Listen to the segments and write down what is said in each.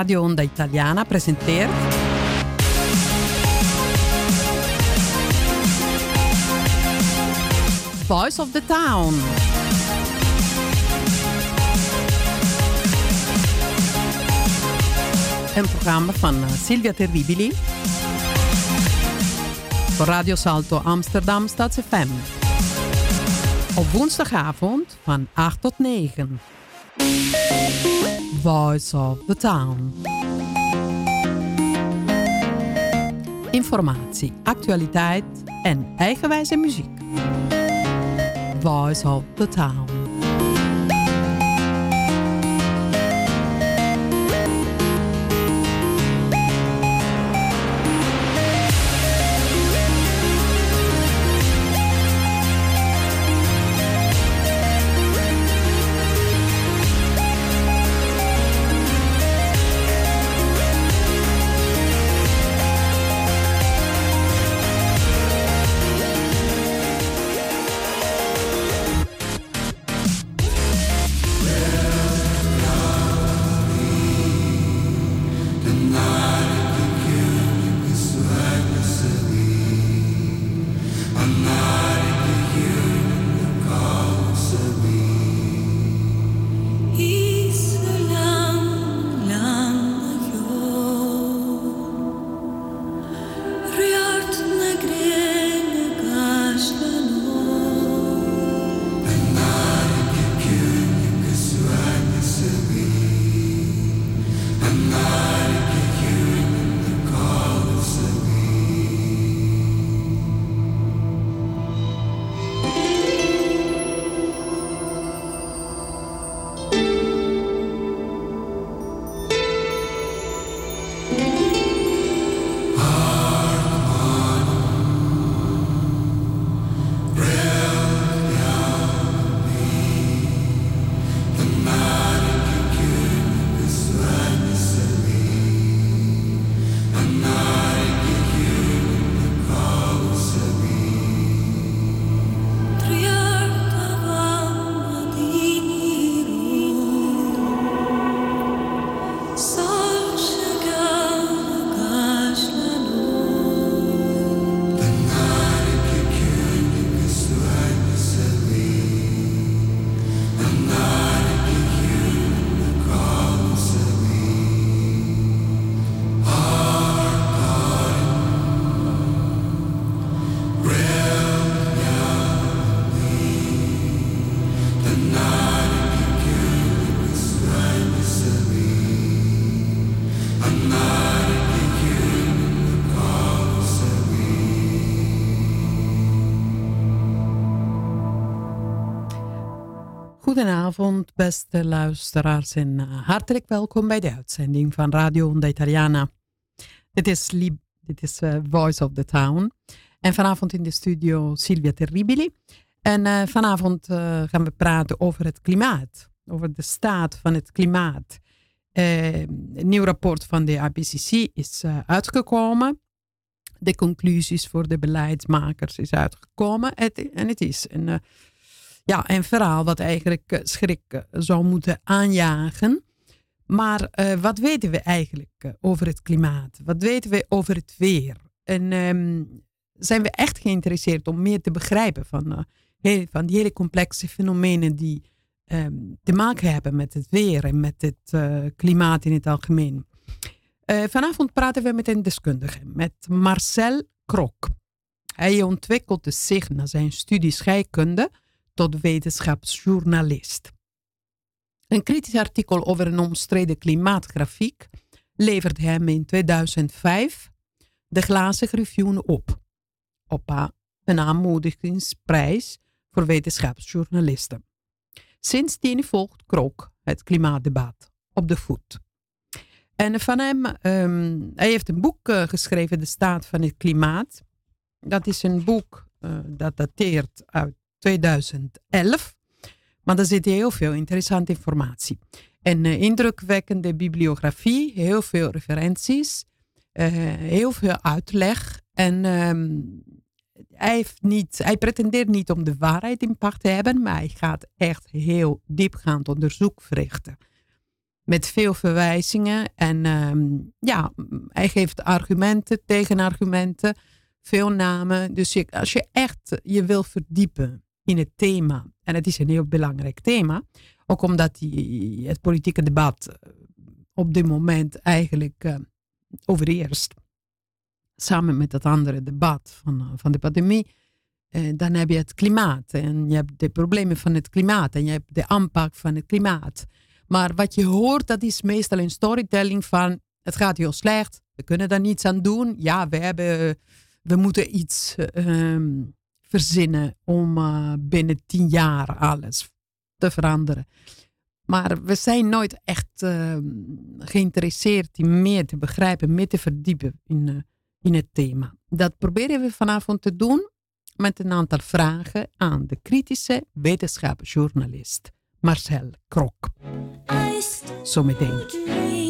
Radio Onda Italiana presenteert... Voice of the Town. Een programma van eh, Silvia Terribili voor Radio Salto Amsterdam FM. Op woensdagavond van 8 tot 9. Voice of the Town. Informatie, actualiteit en eigenwijze muziek. Voice of the Town. Goedenavond, beste luisteraars en eh, hartelijk welkom bij de uitzending van Radio Onda Italiana. Dit is, dit is uh, Voice of the Town en vanavond in de studio Silvia Terribili. En uh, vanavond gaan we praten over het klimaat, over de staat van het klimaat. een nieuw rapport van de IPCC is uitgekomen. De conclusies voor de beleidsmakers is uitgekomen en het is een ja, een verhaal wat eigenlijk eh, schrik eh, zou moeten aanjagen. Maar uh, wat weten we eigenlijk over het klimaat? Wat weten we over het weer? En um, zijn we echt geïnteresseerd om meer te begrijpen van, van die hele complexe fenomenen die um, te maken hebben met het weer en met het klimaat in het algemeen? vanavond praten we met een deskundige, met Marcel Krok. Hij ontwikkelde zich na zijn studie scheikunde tot wetenschapsjournalist. Een kritisch artikel over een omstreden klimaatgrafiek leverde hem in 2005 de Glazig Review op. Op een aanmoedigingsprijs voor wetenschapsjournalisten. Sindsdien volgt Krok het klimaatdebat op de voet. En van hem, um, hij heeft een boek uh, geschreven, De Staat van het Klimaat. Dat is een boek uh, dat dateert uit 2011. Maar daar zit heel veel interessante informatie. En uh, indrukwekkende bibliografie, heel veel referenties, uh, heel veel uitleg. En um, hij, heeft niet, hij pretendeert niet om de waarheid in pacht te hebben, maar hij gaat echt heel diepgaand onderzoek verrichten. met veel verwijzingen. En ehm, ja, hij geeft argumenten, tegenargumenten, veel namen. Dus als je echt je wil verdiepen in het thema, en het is een heel belangrijk thema, ook omdat die, het politieke debat eh, op dit moment eigenlijk uh, overeerst. Samen met dat andere debat van, eh, van de pandemie. dan heb je het klimaat en je hebt de problemen van het klimaat en je hebt de aanpak van het klimaat. Maar wat je hoort, dat is meestal een storytelling van het gaat heel slecht, we kunnen daar niets aan doen. Ja, we, hebben, we moeten iets ehm, verzinnen om uh, binnen tien jaar alles te veranderen. Maar we zijn nooit echt ehm, geïnteresseerd in meer te begrijpen, meer te verdiepen in, uh, in het thema. Dat proberen we vanavond te doen met een aantal vragen aan de kritische wetenschapsjournalist Marcel Krok. Zometeen.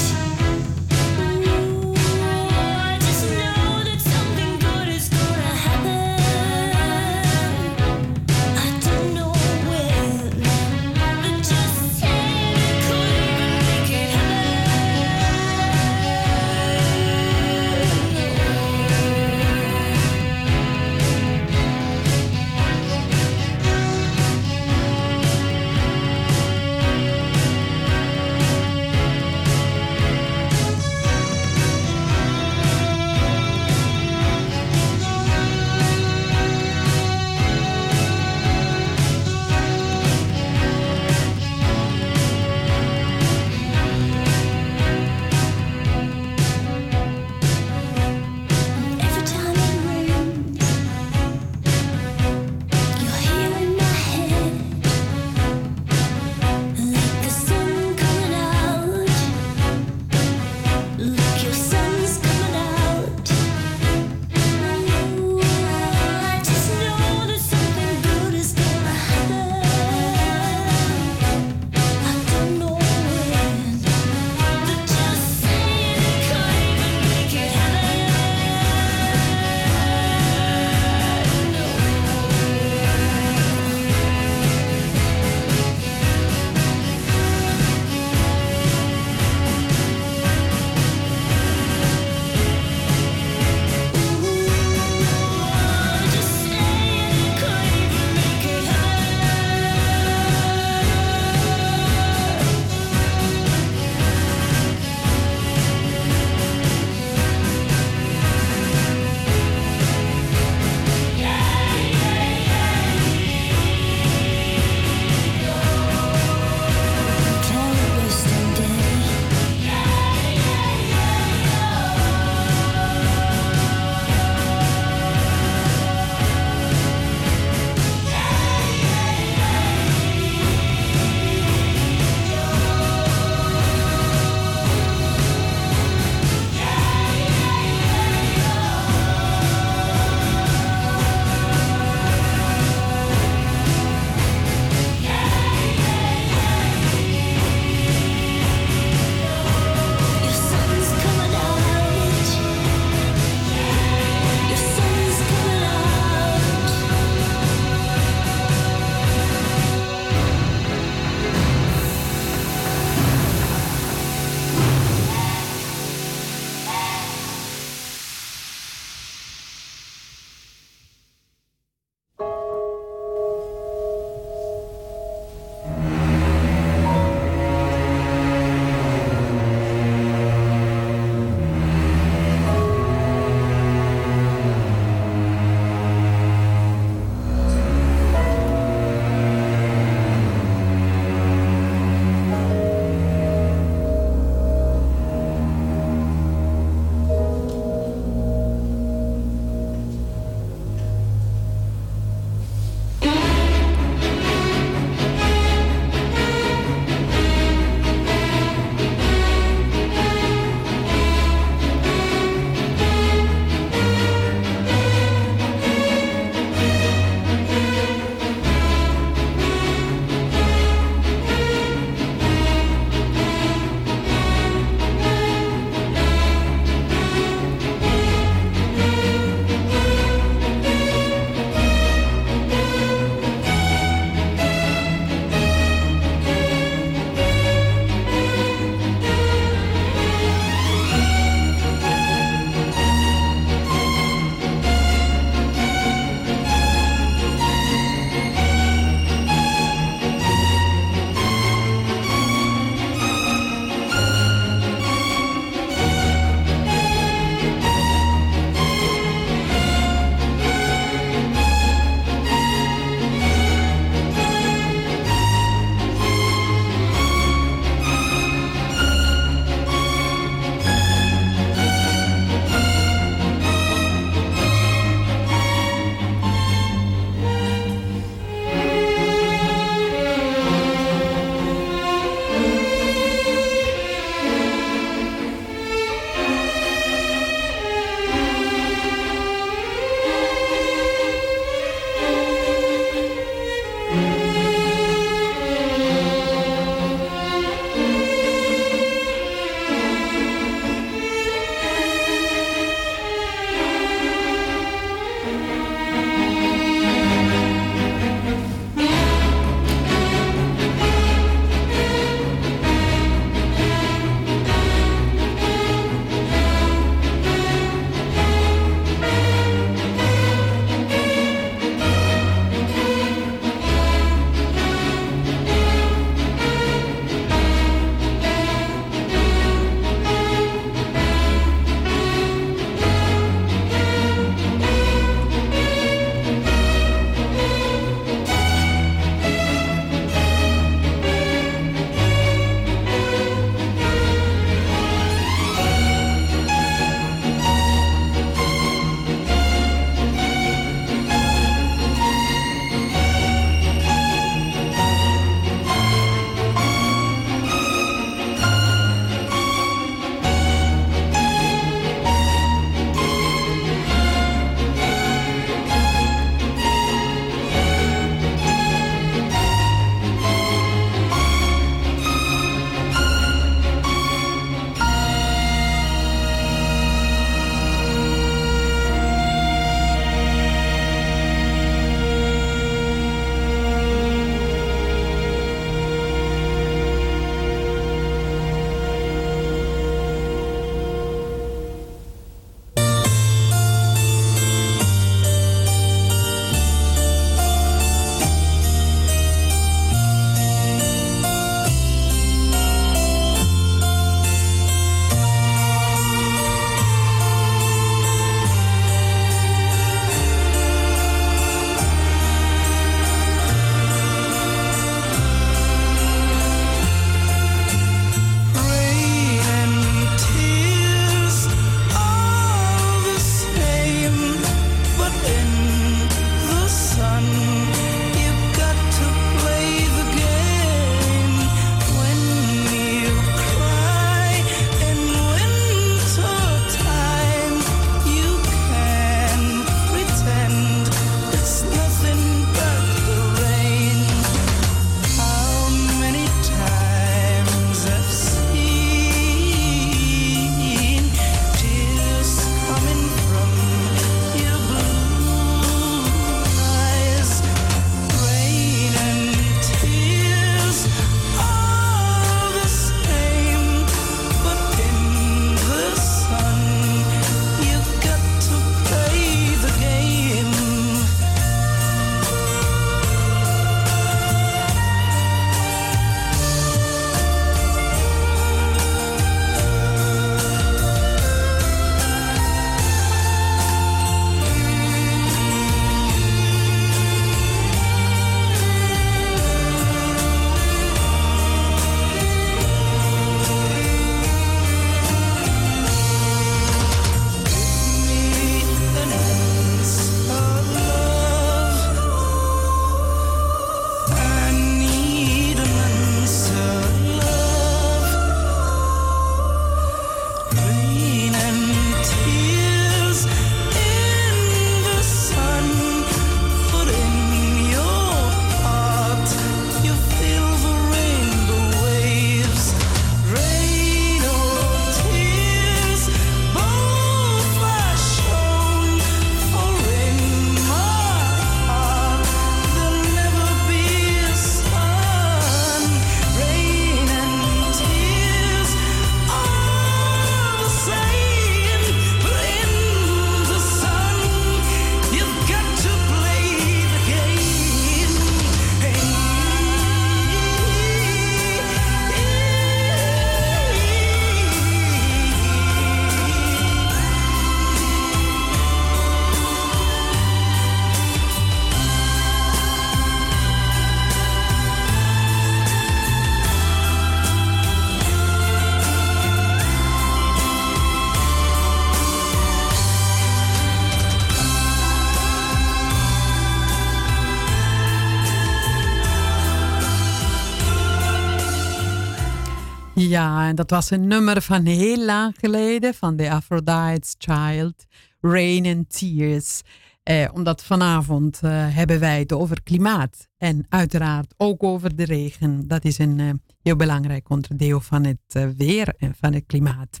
Ja, en dat was een nummer van heel lang geleden van The Aphrodite's Child, Rain and Tears. Eh, omdat vanavond eh, hebben wij het over klimaat en uiteraard ook over de regen. Dat is een eh, heel belangrijk onderdeel van het eh, weer en van het klimaat.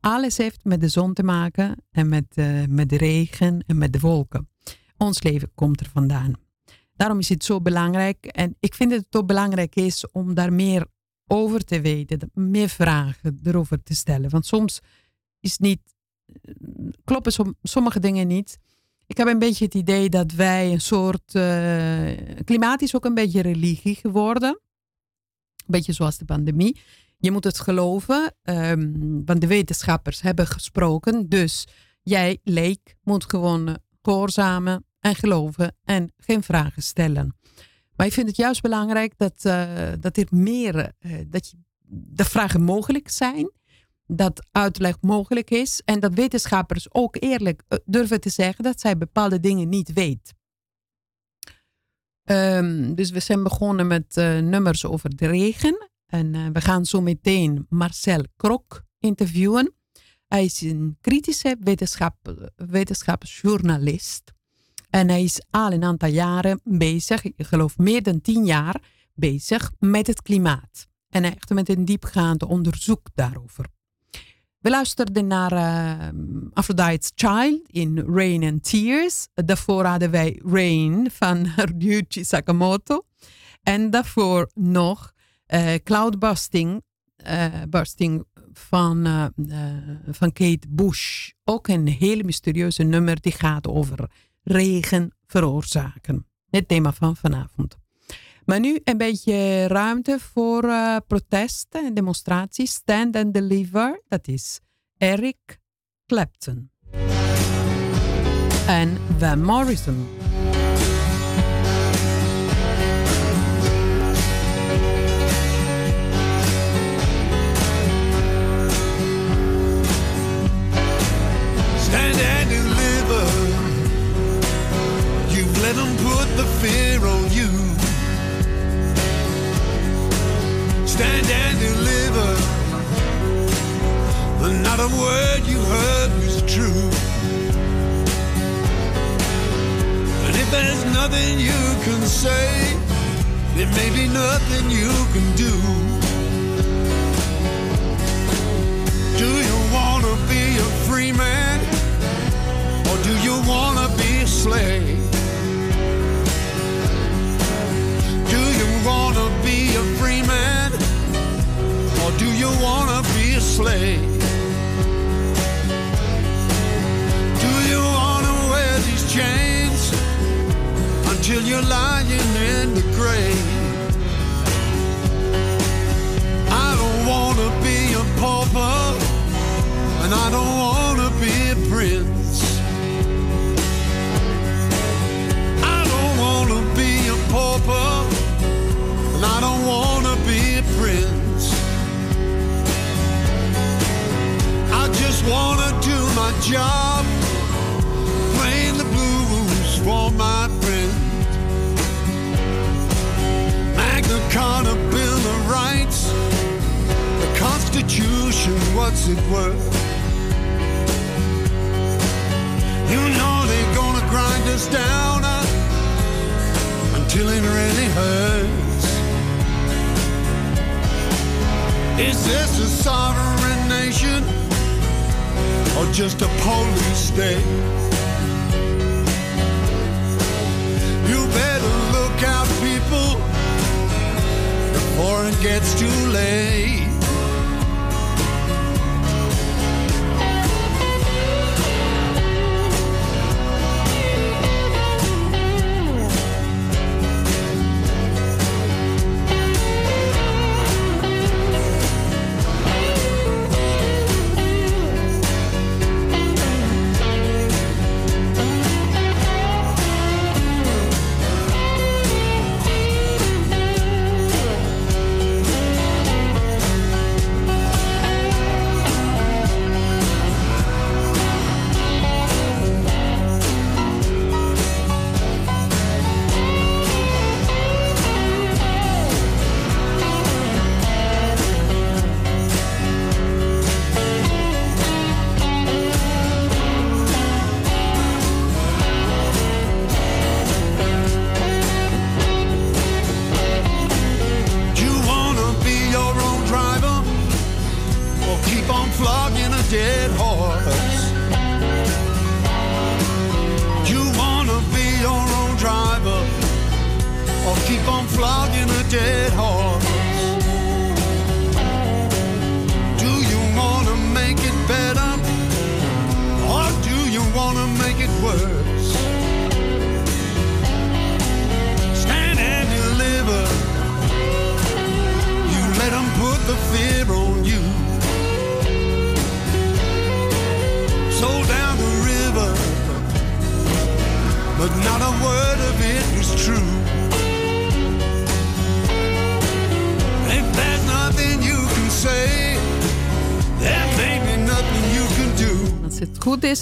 Alles heeft met de zon te maken en met, eh, met de regen en met de wolken. Ons leven komt er vandaan. Daarom is het zo belangrijk en ik vind dat het ook belangrijk is om daar meer over te weten, meer vragen erover te stellen. Want soms is niet, kloppen sommige dingen niet. Ik heb een beetje het idee dat wij een soort. Uh, klimaat is ook een beetje religie geworden. Een beetje zoals de pandemie. Je moet het geloven, um, want de wetenschappers hebben gesproken. Dus jij, leek, moet gewoon gehoorzamen en geloven en geen vragen stellen. Maar ik vind het juist belangrijk dat, uh, dat er meer, uh, dat je, de vragen mogelijk zijn, dat uitleg mogelijk is en dat wetenschappers ook eerlijk uh, durven te zeggen dat zij bepaalde dingen niet weten. Um, dus we zijn begonnen met nummers over de regen en we gaan zo meteen Marcel Krok interviewen. Hij is een kritische wetenschap, wetenschapsjournalist. En hij is al een aantal jaren bezig, ik geloof meer dan tien jaar, bezig met het klimaat. En echt met een diepgaand onderzoek daarover. We luisterden naar uh, Aphrodite's Child in Rain and Tears. Daarvoor hadden wij Rain van Ryuichi Sakamoto. En daarvoor nog uh, Cloudbusting uh, busting van, van Kate Bush. Ook een hele mysterieuze nummer die gaat over regen veroorzaken. Het thema van vanavond. Maar nu een beetje ruimte voor uh, protesten en demonstraties. Stand and Deliver, dat is Eric Clapton. En Van Morrison. Stand let them put the fear on you. Stand and deliver. But Not a word you heard was true. And if there's nothing you can say, there may be nothing you can do. Do you want to be a free man? Or do you want to be a slave? wanna be a free man? Or do you wanna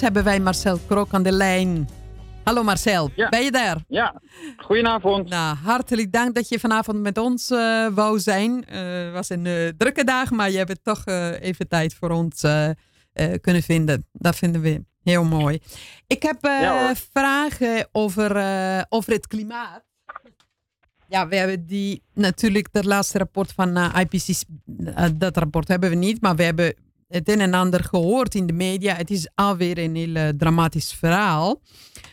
hebben wij Marcel Krok aan de lijn. Hallo Marcel, Ja. ben je daar? Ja, goedenavond. Nou, hartelijk dank dat je vanavond met ons eh, wou zijn. Het was een eh, drukke dag, maar je hebt het toch eh, even tijd voor ons eh, eh, kunnen vinden. Dat vinden we heel mooi. Ik heb eh, Ja, vragen over, eh, over het klimaat. Ja, we hebben die natuurlijk, dat laatste rapport van eh, IPCC, eh, dat rapport hebben we niet, maar we hebben het een en ander gehoord in de media. Het is alweer een heel eh, dramatisch verhaal.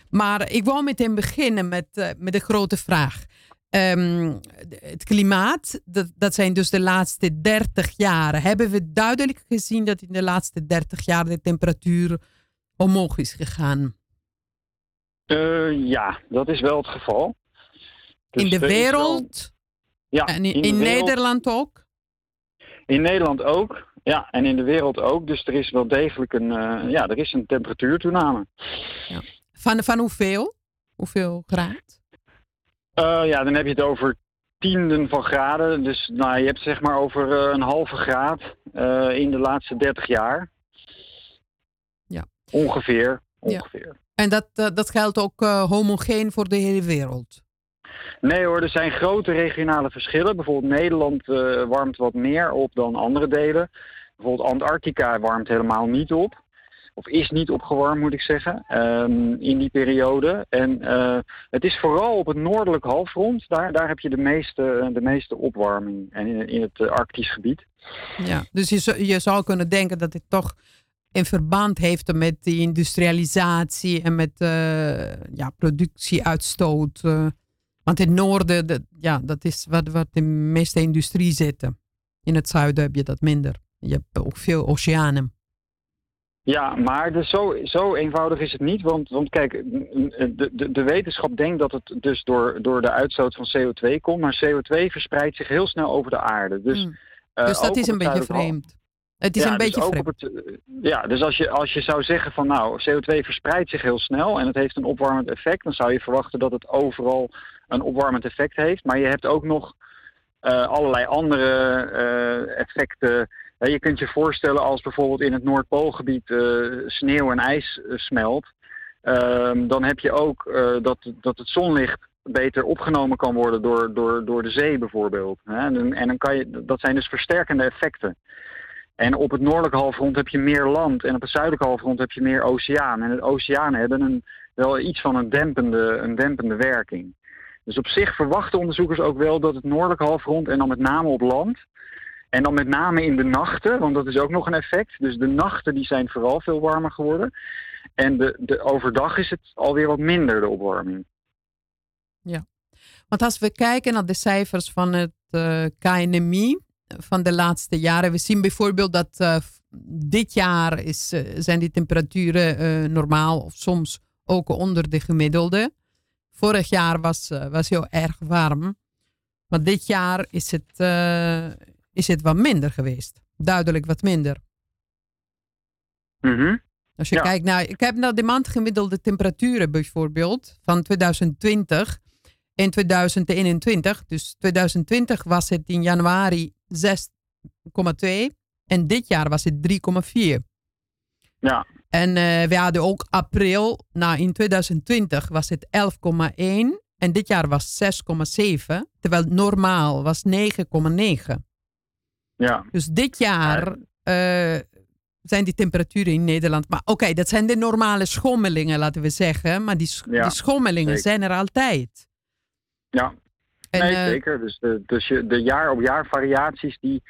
Maar ik wou meteen beginnen met, eh, met de grote vraag. Ehm, het klimaat, dat, dat zijn dus de laatste 30 jaar. Hebben we duidelijk gezien dat in de laatste 30 jaar de temperatuur omhoog is gegaan? Eh, ja, dat is wel het geval. Dus in de er wel- wereld ja, en in, wereld- Nederland ook? In Nederland ook. Ja, en in de wereld ook. Dus er is wel degelijk een, eh, ja, er is een temperatuurtoename. Van, van hoeveel? Hoeveel graad? Eh, ja, dan heb je het over tienden van graden. Dus nou, je hebt het zeg maar over eh, een halve graad eh, in de laatste 30 jaar. Ja. Ongeveer. Ja. Ongeveer. En dat, dat geldt ook eh, homogeen voor de hele wereld? Nee hoor, er zijn grote regionale verschillen. Bijvoorbeeld Nederland eh, warmt wat meer op dan andere delen. Bijvoorbeeld Antarctica warmt helemaal niet op. Of is niet opgewarmd moet ik zeggen, ehm, in die periode. En eh, het is vooral op het noordelijk halfrond, daar, daar heb je de meeste, de meeste opwarming. En in, in het eh, Arktisch gebied. Ja, dus je, zou- kunnen denken dat dit toch in verband heeft met die industrialisatie en met eh, ja, productieuitstoot. eh. Want in het noorden, dat, ja, dat is wat, wat de meeste industrie zitten. In het zuiden heb je dat minder. Je hebt ook veel oceanen. Ja, maar dus zo, zo eenvoudig is het niet. Want, want kijk, de, de, de wetenschap denkt dat het dus door, door de uitstoot van CO2 komt. Maar CO2 verspreidt zich heel snel over de aarde. Dus, Mm. eh, dus dat is een beetje vreemd. Het is Ja, een dus beetje vreemd. het, eh, ja, dus als je, als je zou zeggen van nou, CO2 verspreidt zich heel snel en het heeft een opwarmend effect, dan zou je verwachten dat het overal een opwarmend effect heeft. Maar je hebt ook nog eh, allerlei andere eh, effecten. Je kunt je voorstellen als bijvoorbeeld in het Noordpoolgebied eh, sneeuw en ijs smelt. Ehm, dan heb je ook dat, dat het zonlicht beter opgenomen kan worden door, door, door de zee bijvoorbeeld. En dan kan je, dat zijn dus versterkende effecten. En op het noordelijke halfrond heb je meer land en op het zuidelijke halfrond heb je meer oceaan. En de oceanen hebben een, wel iets van een dempende, een dempende werking. Dus op zich verwachten onderzoekers ook wel dat het noordelijke halfrond en dan met name op land en dan met name in de nachten, want dat is ook nog een effect. Dus de nachten die zijn vooral veel warmer geworden. En de, de, overdag is het alweer wat minder, de opwarming. Want als we kijken naar de cijfers van het eh, KNMI van de laatste jaren, we zien bijvoorbeeld dat eh, dit jaar is, eh, zijn die temperaturen normaal of soms ook onder de gemiddelde. Vorig jaar was, eh, was heel erg warm, maar dit jaar is het, eh, is het wat minder geweest. Duidelijk wat minder. Mhm. Als je Ja. kijkt naar, ik heb naar de maandgemiddelde temperaturen bijvoorbeeld van 2020 en 2021. Dus 2020 was het in januari 6,2 en dit jaar was het 3,4. Ja, En eh, we hadden ook april, nou in 2020 was het 11,1 en dit jaar was 6,7, terwijl normaal was 9,9. ja. Dus dit jaar eh, zijn die temperaturen in Nederland. Maar oké, dat zijn de normale schommelingen, laten we zeggen. Maar die, sch- Ja, die schommelingen zeker. zijn er altijd. Ja, nee, eh, zeker. Dus de, dus je, de jaar op jaar variaties, die,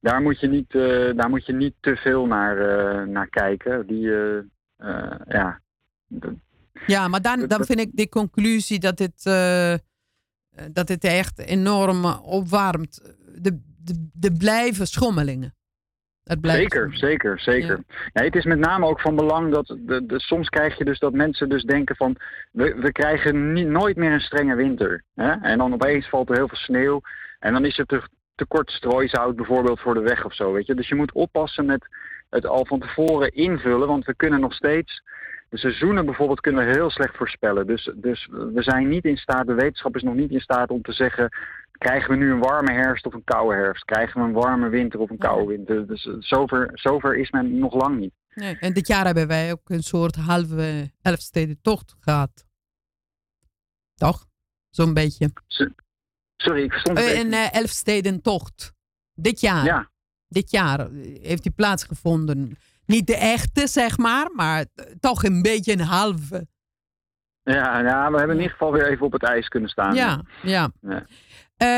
daar, moet je niet, eh, daar moet je niet te veel naar, eh, naar kijken. Die, ja. Ja, maar dan, dan vind ik de conclusie dat het, eh, dat het echt enorm opwarmt. De, de, de blijven schommelingen. Zeker, zeker, zeker. Ja. het is met name ook van belang dat de, de, soms krijg je dus dat mensen dus denken van we, we krijgen niet, nooit meer een strenge winter. Hè? En dan opeens valt er heel veel sneeuw en dan is het te, te kort strooisout bijvoorbeeld voor de weg of zo. Weet je? Dus je moet oppassen met het al van tevoren invullen, want we kunnen nog steeds de seizoenen bijvoorbeeld kunnen we heel slecht voorspellen. Dus, dus we zijn niet in staat, de wetenschap is nog niet in staat om te zeggen krijgen we nu een warme herfst of een koude herfst? Krijgen we een warme winter of een koude winter? Dus eh, zover, zover is men nog lang niet. Nee, en dit jaar hebben wij ook een soort halve elfstedentocht gehad. Toch? Zo'n beetje. Sorry, ik verstond het uh, Een uh, elfstedentocht. Dit jaar. Ja. Dit jaar heeft die plaatsgevonden. Niet de echte, zeg maar, maar toch een beetje een halve. Ja, ja we hebben in ieder geval weer even op het ijs kunnen staan. Ja, ja. ja.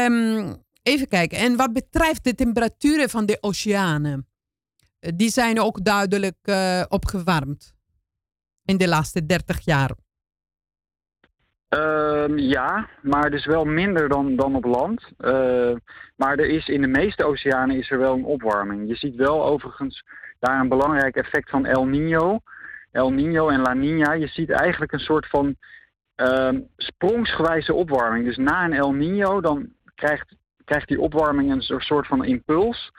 Um, even kijken. En wat betreft de temperaturen van de oceanen, eh, die zijn ook duidelijk uh, opgewarmd in de laatste 30 jaar. Um, ja, maar dus wel minder dan, dan op land. Uh, maar er is in de meeste oceanen is er wel een opwarming. Je ziet wel overigens daar een belangrijk effect van El Nino. El Nino en La Nina. Je ziet eigenlijk een soort van uh, sprongsgewijze opwarming. Dus na een El Nino dan krijgt, krijgt die opwarming een soort van impuls.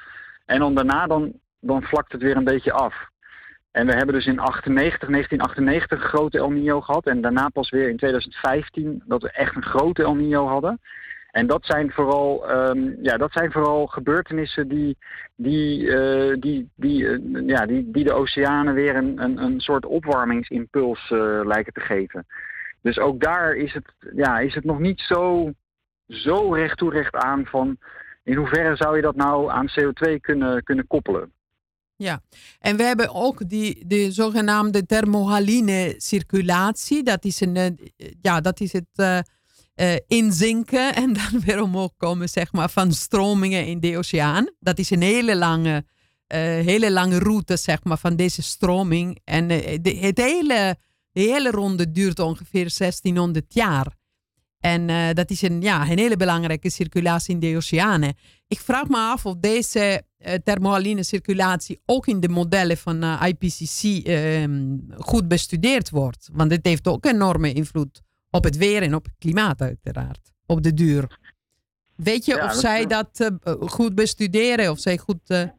En dan daarna dan, dan vlakt het weer een beetje af. En we hebben dus in 98, 1998 een grote El Nino gehad. En daarna pas weer in 2015 dat we echt een grote El Nino hadden. En dat zijn vooral, um, ja, dat zijn vooral gebeurtenissen die, die, uh, die, die, uh, ja, die, die de oceanen weer een, een, een soort opwarmingsimpuls uh, lijken te geven. Dus ook daar is het, ja, is het nog niet zo, zo recht toe recht aan van in hoeverre zou je dat nou aan CO2 kunnen, kunnen koppelen. Ja, en we hebben ook die, de zogenaamde thermohaline circulatie. Dat is, een, ja, dat is het uh, inzinken en dan weer omhoog komen zeg maar, van stromingen in de oceaan. Dat is een hele lange, uh, hele lange route zeg maar, van deze stroming. En de, het hele hele ronde duurt ongeveer 1600 jaar. En dat is een, ja, een hele belangrijke circulatie in de oceanen. Ik vraag me af of deze thermohaline circulatie ook in de modellen van eh, IPCC ehm, goed bestudeerd wordt. Want dit heeft ook enorme invloed op het weer en op het klimaat uiteraard. Op de duur. Weet je of zij dat goed bestuderen? Of zij goed...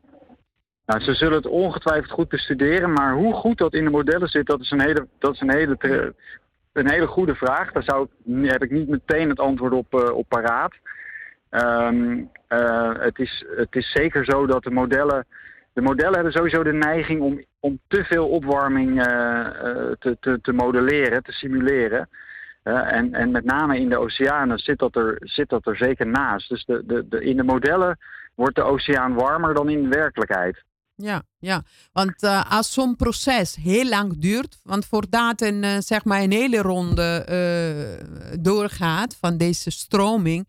Nou, ze zullen het ongetwijfeld goed bestuderen, maar hoe goed dat in de modellen zit, dat is een hele, dat is een hele, een hele goede vraag. Daar zou, heb ik niet meteen het antwoord op, uh, op paraat. Um, uh, het, is, het is zeker zo dat de modellen. De modellen hebben sowieso de neiging om, om te veel opwarming te, te, te modelleren, te simuleren. En, en met name in de oceanen zit dat er, zit dat er zeker naast. Dus de, de, de, in de modellen wordt de oceaan warmer dan in de werkelijkheid. Ja, ja. want uh, als zo'n proces heel lang duurt, want voordat een, uh, zeg maar een hele ronde doorgaat van deze stroming,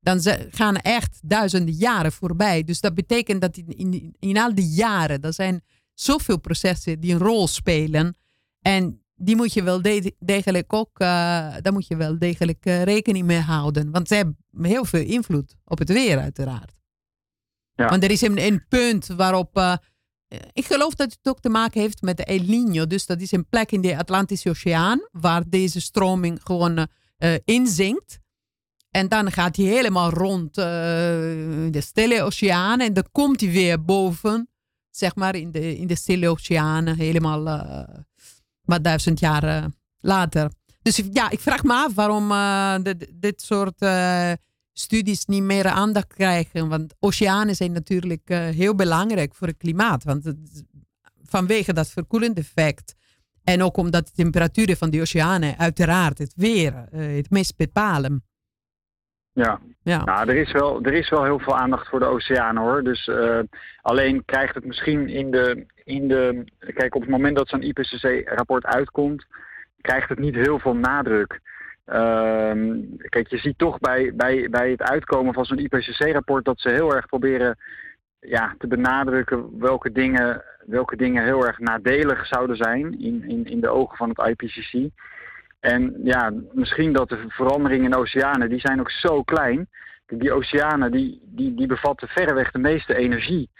dan gaan echt duizenden jaren voorbij. Dus dat betekent dat in, in, in al die jaren, er zijn zoveel processen die een rol spelen. En die moet je wel de degelijk ook, daar moet je wel degelijk rekening mee houden. Want ze hebben heel veel invloed op het weer uiteraard. Ja. Want er is een, een punt waarop. Uh, ik geloof dat het ook te maken heeft met de El Niño. Dus dat is een plek in de Atlantische Oceaan. Waar deze stroming gewoon inzinkt. En dan gaat hij helemaal rond de Stille Oceaan. En dan komt hij weer boven. Zeg maar in de, in de Stille Oceaan. Helemaal wat duizend jaar later. Dus ja, ik vraag me af waarom dit, dit soort studies niet meer aandacht krijgen. Want oceanen zijn natuurlijk uh, heel belangrijk voor het klimaat. Want het, vanwege dat verkoelende effect. En ook omdat de temperaturen van de oceanen uiteraard het weer het meest bepalen. Ja, ja. Nou, er, is wel, er is wel heel veel aandacht voor de oceanen hoor. Dus uh, alleen krijgt het misschien in de, in de. Kijk, op het moment dat zo'n IPCC-rapport uitkomt, krijgt het niet heel veel nadruk. Ehm, kijk, je ziet toch bij, bij, bij het uitkomen van zo'n IPCC-rapport dat ze heel erg proberen ja, te benadrukken welke dingen, welke dingen heel erg nadelig zouden zijn in, in, in de ogen van het IPCC. En ja, misschien dat de veranderingen in oceanen, die zijn ook zo klein. Die oceanen die, die, die bevatten verreweg de meeste energie.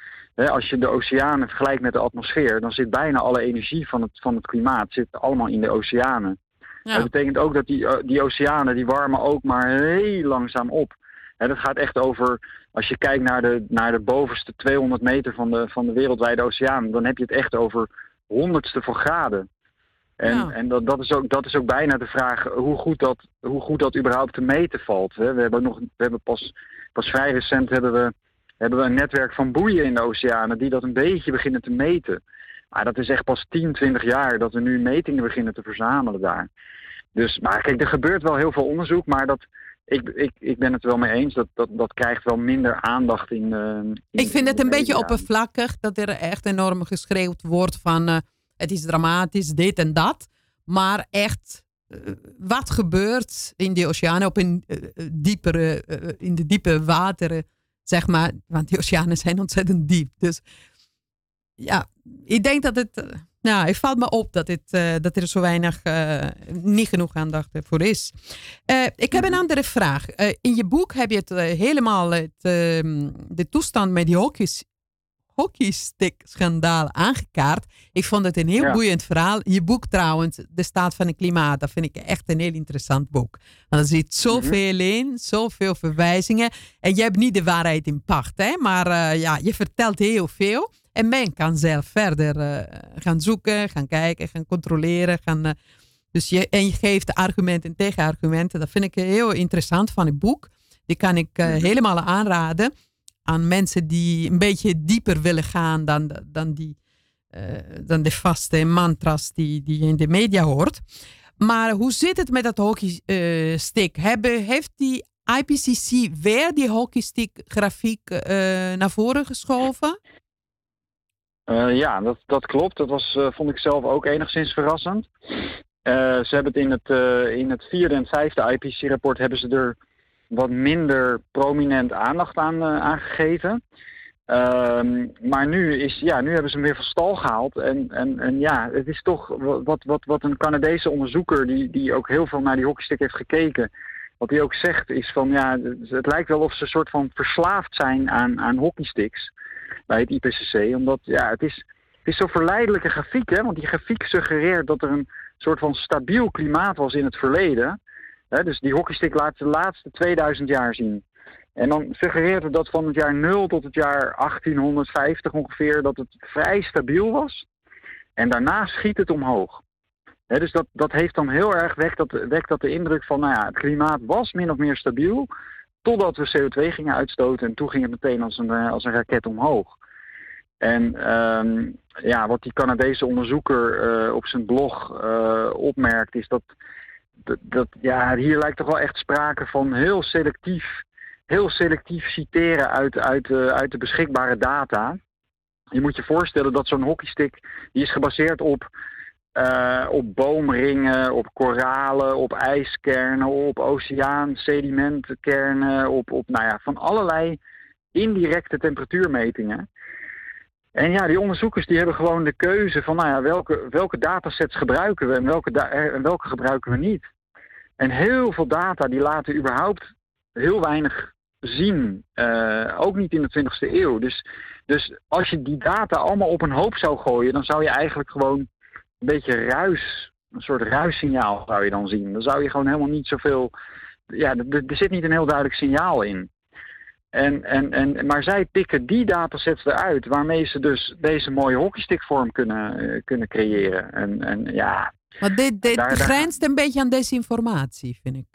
Als je de oceanen vergelijkt met de atmosfeer, dan zit bijna alle energie van het, van het klimaat zit allemaal in de oceanen. Dat betekent ook dat die, eh, die oceanen die warmen ook maar heel langzaam op. He, dat gaat echt over, als je kijkt naar de, naar de bovenste 200 meter van de, van de wereldwijde oceaan, dan heb je het echt over honderdste van graden. En, en dat, dat, is ook, dat is ook bijna de vraag hoe goed dat, hoe goed dat überhaupt te meten valt. Hè. We hebben, nog, we hebben pas, pas vrij recent hebben we, hebben we een netwerk van boeien in de oceanen die dat een beetje beginnen te meten. Maar dat is echt pas 10, 20 jaar dat we nu metingen beginnen te verzamelen daar. Dus, maar kijk, er gebeurt wel heel veel onderzoek, maar dat, ik, ik, ik ben het wel mee eens. Dat, dat, dat krijgt wel minder aandacht in. Uh, ik vind het een beetje oppervlakkig dat er echt enorm geschreeuwd wordt van uh, het is dramatisch, dit en dat. Maar echt, uh, wat gebeurt in de oceanen, op in, diepere, in de diepe wateren, zeg maar. Want die oceanen zijn ontzettend diep. Dus ja, ik denk dat het nou, het valt me op dat, dit, uh, dat er zo weinig, uh, niet genoeg aandacht voor is. Uh, ik heb een mhm. andere vraag. in je boek heb je het helemaal het, ehm, de toestand met die hockey, hockeystick-schandaal aangekaart. Ik vond het een heel ja. boeiend verhaal. Je boek trouwens, De Staat van het Klimaat, dat vind ik echt een heel interessant boek. Want er zit zoveel mm in, zoveel verwijzingen. En je hebt niet de waarheid in pacht, hè? maar ja, je vertelt heel veel. En men kan zelf verder uh, gaan zoeken, gaan kijken, gaan controleren. Gaan, uh, dus je, en je geeft argumenten en tegenargumenten. Dat vind ik heel interessant van het boek. Die kan ik uh, helemaal aanraden aan mensen die een beetje dieper willen gaan dan, dan, die, dan de vaste mantras die, die je in de media hoort. Maar hoe zit het met dat hockeystick? Hebben, heeft die IPCC weer die hockeystick grafiek naar voren geschoven? Ja, dat, dat klopt. Dat was, vond ik zelf ook enigszins verrassend. Ze hebben het in het, in het vierde en vijfde IPCC-rapport hebben ze er wat minder prominent aandacht aan, aangegeven. Ehm, maar nu, is, ja, nu hebben ze hem weer van stal gehaald. En, en, en ja, het is toch wat, wat, wat een Canadese onderzoeker die, die ook heel veel naar die hockeystick heeft gekeken. Wat hij ook zegt is van ja, het lijkt wel of ze een soort van verslaafd zijn aan, aan hockeysticks bij het IPCC. Omdat ja, het is, is zo'n verleidelijke grafiek, hè? want die grafiek suggereert dat er een soort van stabiel klimaat was in het verleden. Dus die hockeystick laat de laatste 2000 jaar zien. En dan suggereert het dat van het jaar 0 tot het jaar 1850 ongeveer dat het vrij stabiel was. En daarna schiet het omhoog. dus dat, dat heeft dan heel erg wekt dat, wekt dat de indruk van, nou ja, het klimaat was min of meer stabiel. Totdat we CO2 gingen uitstoten en toen ging het meteen als een, eh, als een raket omhoog. En um, ja, wat die Canadese onderzoeker uh, op zijn blog uh, opmerkt is dat, ja, hier lijkt toch wel echt sprake van heel selectief, heel selectief citeren uit, uit, uh, uit de beschikbare data. Je moet je voorstellen dat zo'n hockeystick, die is gebaseerd op uh, op boomringen, op koralen, op ijskernen, op oceaan, sedimentkernen, op, op nou ja, van allerlei indirecte temperatuurmetingen. En ja, die onderzoekers die hebben gewoon de keuze van nou ja, welke, welke datasets gebruiken we en welke, en welke gebruiken we niet. En heel veel data die laten überhaupt heel weinig zien, uh, ook niet in de 20e eeuw. Dus, dus als je die data allemaal op een hoop zou gooien, dan zou je eigenlijk gewoon een beetje ruis, een soort ruissignaal zou je dan zien. Dan zou je gewoon helemaal niet zoveel, ja, er, zit niet een heel duidelijk signaal in. En, en, en, maar zij pikken die datasets eruit waarmee ze dus deze mooie hockeystickvorm kunnen, uh, kunnen creëren. En, en ja. Maar dit, dit daar, grenst een beetje aan desinformatie, vind ik.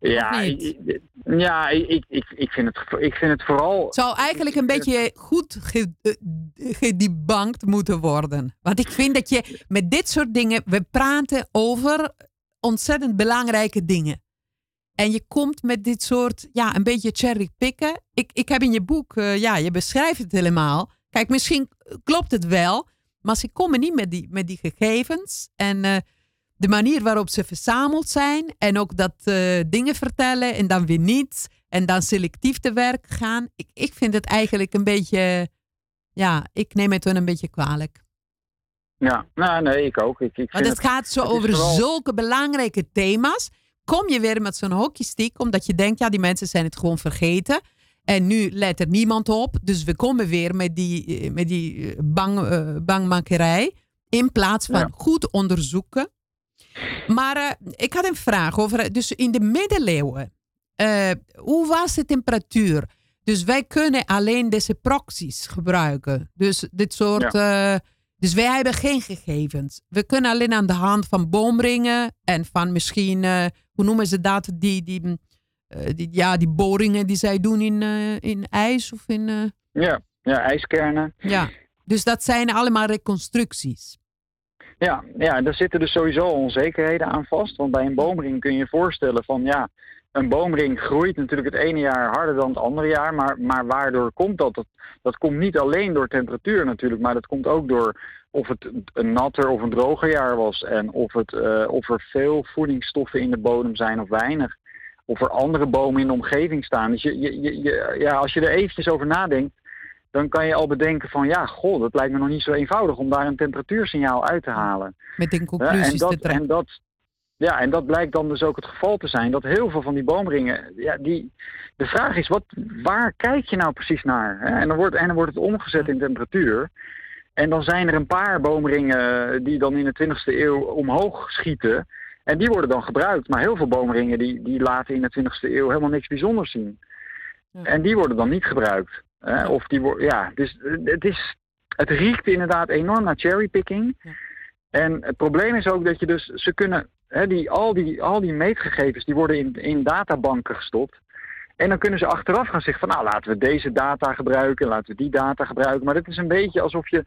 Ja, ik, ja ik, ik, ik, vind het, ik vind het vooral. Het zou eigenlijk een beetje goed eh, gedebankt moeten worden. Want ik vind dat je met dit soort dingen. We praten over ontzettend belangrijke dingen. En je komt met dit soort, ja, een beetje cherry picken. Ik, ik heb in je boek, uh, ja, je beschrijft het helemaal. Kijk, misschien klopt het wel, maar ze komen niet met die, met die gegevens. En uh, de manier waarop ze verzameld zijn en ook dat uh, dingen vertellen en dan weer niet en dan selectief te werk gaan. Ik, ik vind het eigenlijk een beetje, ja, ik neem het hun een beetje kwalijk. Ja, nou nee, ik ook. Ik, ik Want het, gaat zo over zulke belangrijke thema's. Kom je weer met zo'n hockeystick, omdat je denkt, ja, die mensen zijn het gewoon vergeten. En nu let er niemand op. Dus we komen weer met die, eh, met die eh, bang, uh, bangmakerij. In plaats van goed onderzoeken. Maar uh, ik had een vraag over. Dus in de middeleeuwen. Uh, hoe was de temperatuur? Dus wij kunnen alleen deze proxies gebruiken. Dus dit soort. Ja. Dus wij hebben geen gegevens. We kunnen alleen aan de hand van boomringen en van misschien, hoe noemen ze dat? Die, die, die, ja, die boringen die zij doen in, in ijs of in. Ja, ja, ijskernen. Ja, dus dat zijn allemaal reconstructies. Ja, ja, daar zitten dus sowieso onzekerheden aan vast. Want bij een boomring kun je je voorstellen van ja, een boomring groeit natuurlijk het ene jaar harder dan het andere jaar. Maar, maar waardoor komt dat? dat? Dat komt niet alleen door temperatuur natuurlijk, maar dat komt ook door of het een natter of een droger jaar was. En of, het, uh, of er veel voedingsstoffen in de bodem zijn of weinig. Of er andere bomen in de omgeving staan. Dus je, je, je, ja, als je er eventjes over nadenkt, dan kan je al bedenken van ja, goh, dat lijkt me nog niet zo eenvoudig om daar een temperatuursignaal uit te halen. Met een conclusies en dat, te trekken. En dat, ja, en dat blijkt dan dus ook het geval te zijn. Dat heel veel van die boomringen, ja, die, de vraag is, wat, waar kijk je nou precies naar? En dan, wordt, en dan wordt het omgezet in temperatuur. En dan zijn er een paar boomringen die dan in de 20e eeuw omhoog schieten. En die worden dan gebruikt. Maar heel veel boomringen die, die laten in de 20e eeuw helemaal niks bijzonders zien. Ja. En die worden dan niet gebruikt. Uh, of die ja, dus het, is, het riekt inderdaad enorm naar cherrypicking. Ja. En het probleem is ook dat je dus, ze kunnen, hè, die, al, die, al die meetgegevens die worden in, in databanken gestopt. En dan kunnen ze achteraf gaan zeggen van nou laten we deze data gebruiken, laten we die data gebruiken. Maar het is een beetje alsof je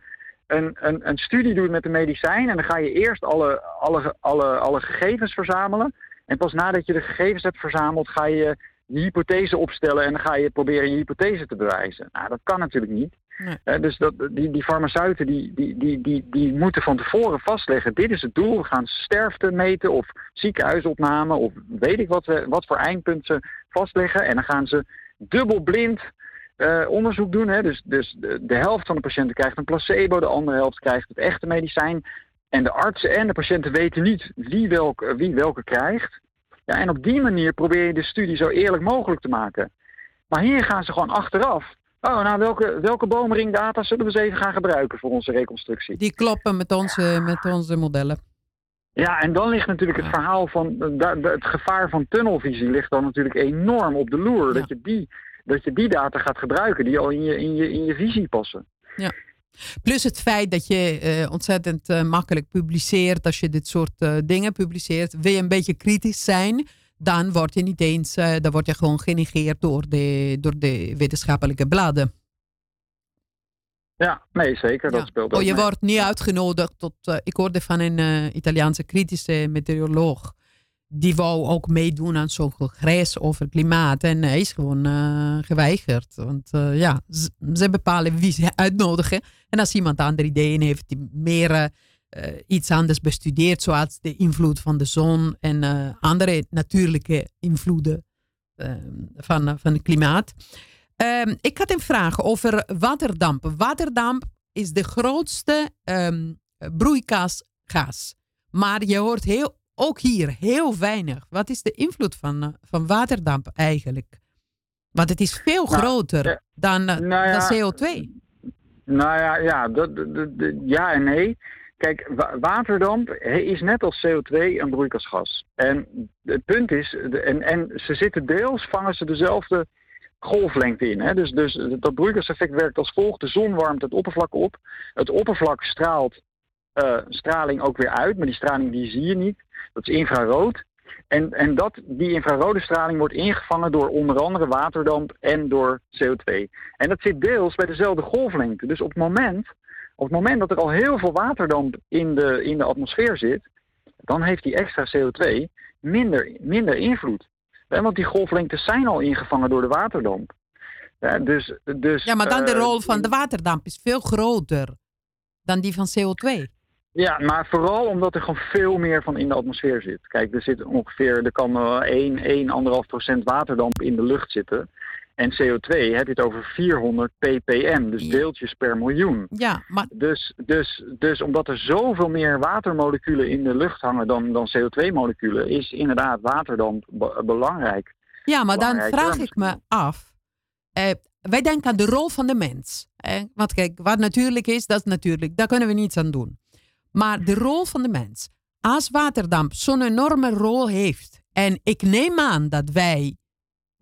een, een, een studie doet met een medicijn en dan ga je eerst alle, alle, alle, alle gegevens verzamelen. En pas nadat je de gegevens hebt verzameld ga je je hypothese opstellen en dan ga je proberen je hypothese te bewijzen. Nou, dat kan natuurlijk niet. Nee. Uh, dus dat, die, die farmaceuten die, die, die, die, die moeten van tevoren vastleggen, dit is het doel, we gaan sterfte meten of ziekenhuisopname of weet ik wat, wat voor eindpunt ze vastleggen. En dan gaan ze dubbelblind uh, onderzoek doen. Hè? Dus, dus de, de helft van de patiënten krijgt een placebo, de andere helft krijgt het echte medicijn. En de artsen en de patiënten weten niet wie welke, wie welke krijgt. Ja, en op die manier probeer je de studie zo eerlijk mogelijk te maken. Maar hier gaan ze gewoon achteraf. Oh, nou, welke, welke boomringdata zullen we eens even gaan gebruiken voor onze reconstructie? Die kloppen met onze, met onze modellen. Ja, en dan ligt natuurlijk het verhaal van het gevaar van tunnelvisie ligt dan natuurlijk enorm op de loer. Ja. Dat, je die, dat je die data gaat gebruiken die al in je, in je, in je visie passen. Ja. Plus het feit dat je uh, ontzettend uh, makkelijk publiceert. Als je dit soort uh, dingen publiceert. Wil je een beetje kritisch zijn. Dan word je niet eens. dan word je gewoon genegeerd door de, door de wetenschappelijke bladen. Ja, nee, zeker. Dat ja. speelt oh, je mee. wordt niet uitgenodigd tot. ik hoorde van een Italiaanse kritische meteoroloog die wou ook meedoen aan zo'n congres over klimaat. En hij is gewoon uh, geweigerd. Want uh, ja, ze, bepalen wie ze uitnodigen. En als iemand andere ideeën heeft die meer uh, iets anders bestudeert, zoals de invloed van de zon en andere natuurlijke invloeden van, van het klimaat. Um, ik had een vraag over waterdamp. Waterdamp is de grootste um, broeikasgas. Maar je hoort heel ook hier heel weinig. Wat is de invloed van, uh, van waterdamp eigenlijk? Want het is veel nou, groter nou, dan, uh, nou ja, dan CO2. Nou ja, ja, dat, dat, dat, ja en nee. Kijk, waterdamp is net als CO2 een broeikasgas. En het punt is, en, en ze zitten deels, vangen ze dezelfde golflengte in. Hè? Dus, dus dat broeikaseffect werkt als volgt. De zon warmt het oppervlak op. Het oppervlak straalt uh, straling ook weer uit, maar die straling die zie je niet. Dat is infrarood. En, en dat, die infrarode straling wordt ingevangen door onder andere waterdamp en door CO2. En dat zit deels bij dezelfde golflengte. Dus op het moment, op het moment dat er al heel veel waterdamp in de, in de atmosfeer zit, dan heeft die extra CO2 minder, minder invloed. Want die golflengtes zijn al ingevangen door de waterdamp. Ja, dus, dus, ja maar dan de rol van de waterdamp is veel groter dan die van CO2. Ja, maar vooral omdat er gewoon veel meer van in de atmosfeer zit. Kijk, er zit ongeveer, er kan 1, 1, 1,5 procent waterdamp in de lucht zitten. En CO2 heb je het over 400 ppm, dus deeltjes per miljoen. Ja, maar, Dus, dus, dus omdat er zoveel meer watermoleculen in de lucht hangen dan, dan CO2-moleculen, is inderdaad waterdamp be- belangrijk. ja, maar dan vraag ik me af. eh, wij denken aan de rol van de mens. want kijk, wat natuurlijk is, dat is natuurlijk. Daar kunnen we niets aan doen. Maar de rol van de mens. Als waterdamp zo'n enorme rol heeft. En ik neem aan dat wij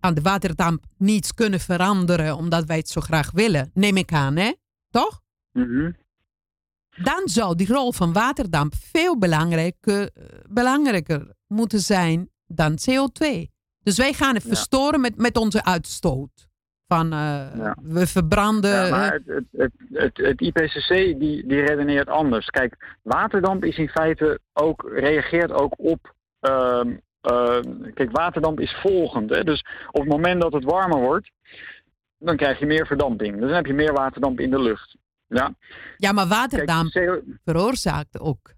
aan de waterdamp niets kunnen veranderen omdat wij het zo graag willen. Neem ik aan, hè? Toch? Mhm. dan zou die rol van waterdamp veel belangrijker, eh, belangrijker moeten zijn dan CO2. Dus wij gaan het Ja. verstoren met, met onze uitstoot. Van eh, Ja. we verbranden. Ja, eh, maar het, het, het, IPCC die, die redeneert anders. Kijk, waterdamp is in feite ook, reageert ook op. ehm, ehm, kijk, waterdamp is volgend. Hè? Dus op het moment dat het warmer wordt, dan krijg je meer verdamping. Dus dan heb je meer waterdamp in de lucht. Ja, ja, maar waterdamp veroorzaakt ook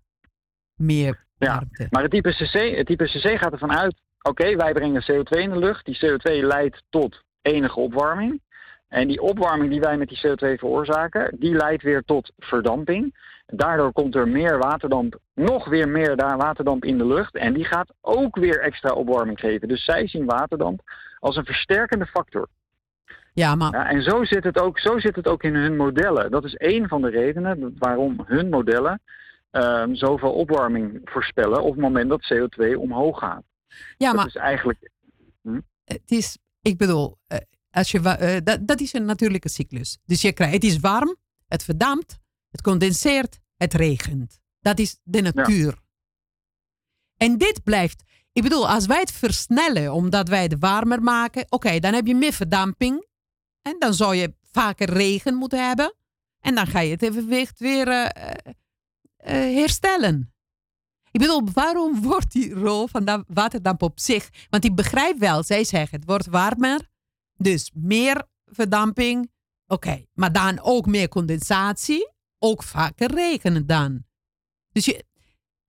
meer Ja, warmte. Maar het IPCC, het IPCC gaat ervan uit, oké, wij brengen CO2 in de lucht. Die CO2 leidt tot enige opwarming. En die opwarming die wij met die CO2 veroorzaken, die leidt weer tot verdamping. Daardoor komt er meer waterdamp, nog weer meer daar waterdamp in de lucht. En die gaat ook weer extra opwarming geven. Dus zij zien waterdamp als een versterkende factor. Ja, maar Ja, en zo zit, het ook, zo zit het ook in hun modellen. Dat is één van de redenen dat- waarom hun modellen ehm, zoveel opwarming voorspellen op het moment dat CO2 omhoog gaat. ja, dat maar is eigenlijk. het is, ik bedoel, eh, als je, eh, dat, dat is een natuurlijke cyclus. Dus je krijgt, het is warm, het verdampt, het condenseert, het regent. Dat is de natuur. En dit blijft, ik bedoel, als wij het versnellen omdat wij het warmer maken, oké, dan heb je meer verdamping. En dan zou je vaker regen moeten hebben. En dan ga je het evenwicht weer eh, herstellen. Ik bedoel, waarom wordt die rol van dat waterdamp op zich? Want ik begrijp wel, zij zeggen het wordt warmer, dus meer verdamping. Oké, maar dan ook meer condensatie, ook vaker regenen dan. Dus je,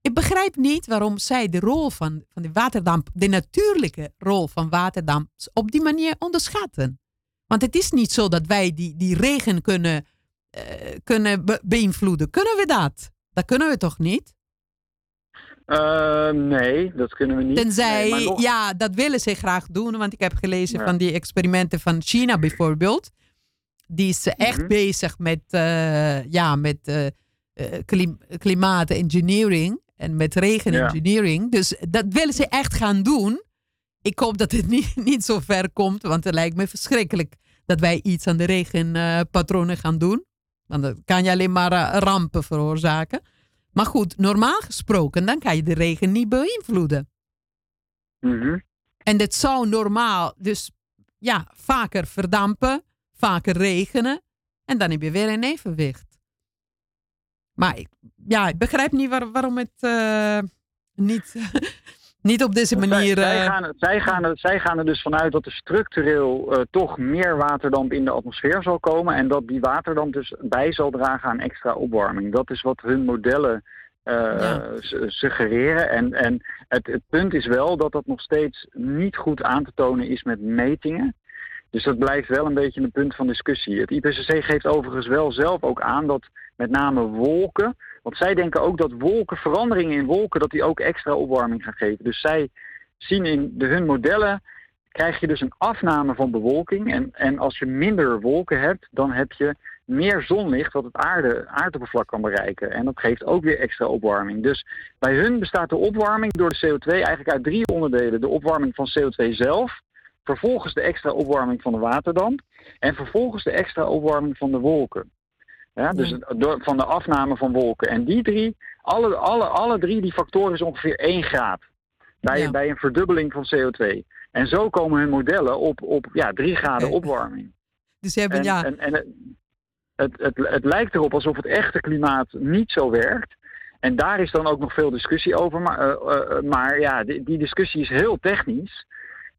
ik begrijp niet waarom zij de rol van, van de waterdamp, de natuurlijke rol van waterdamp, op die manier onderschatten. Want het is niet zo dat wij die, die regen kunnen, eh, kunnen be- beïnvloeden. Kunnen we dat? Dat kunnen we toch niet? Eh, nee, dat kunnen we niet. Tenzij, Nee, nog- ja, dat willen ze graag doen. Want ik heb gelezen Ja. van die experimenten van China bijvoorbeeld. Die is echt Mhm. bezig met, eh, ja, met eh, klim- klimaatengineering en met regenengineering. Dus dat willen ze echt gaan doen. Ik hoop dat het niet, niet zo ver komt, want het lijkt me verschrikkelijk dat wij iets aan de regenpatronen gaan doen. Want dat kan je alleen maar rampen veroorzaken. Maar goed, normaal gesproken, dan kan je de regen niet beïnvloeden. Mhm. En dit zou normaal dus ja, vaker verdampen, vaker regenen. En dan heb je weer een evenwicht. Maar ik, ja, ik begrijp niet waar- waarom het eh, niet, niet op deze Zij- manier... Zij, eh, gaan, er- zij, gaan er, zij gaan er dus vanuit dat er structureel eh, toch meer waterdamp in de atmosfeer zal komen. En dat die waterdamp dus bij zal dragen aan extra opwarming. Dat is wat hun modellen Ja. su- suggereren. En, en het, het punt is wel dat dat nog steeds niet goed aan te tonen is met metingen. Dus dat blijft wel een beetje een punt van discussie. Het IPCC geeft overigens wel zelf ook aan dat met name wolken. Want zij denken ook dat wolken, veranderingen in wolken, dat die ook extra opwarming gaan geven. Dus zij zien in de, hun modellen, krijg je dus een afname van bewolking. En, en als je minder wolken hebt, dan heb je meer zonlicht wat het aarde, aardoppervlak kan bereiken. En dat geeft ook weer extra opwarming. Dus bij hun bestaat de opwarming door de CO2 eigenlijk uit drie onderdelen. De opwarming van CO2 zelf, vervolgens de extra opwarming van de waterdamp en vervolgens de extra opwarming van de wolken. Ja, dus door, van de afname van wolken. En die drie, alle, alle, alle drie die factoren is ongeveer 1 graad. Bij, Ja. bij een verdubbeling van CO2. En zo komen hun modellen op, op ja, 3 graden opwarming. dus ze hebben, En, ja, en, en het, het, het, het lijkt erop alsof het echte klimaat niet zo werkt. En daar is dan ook nog veel discussie over. Maar, eh, eh, maar ja, die, die discussie is heel technisch.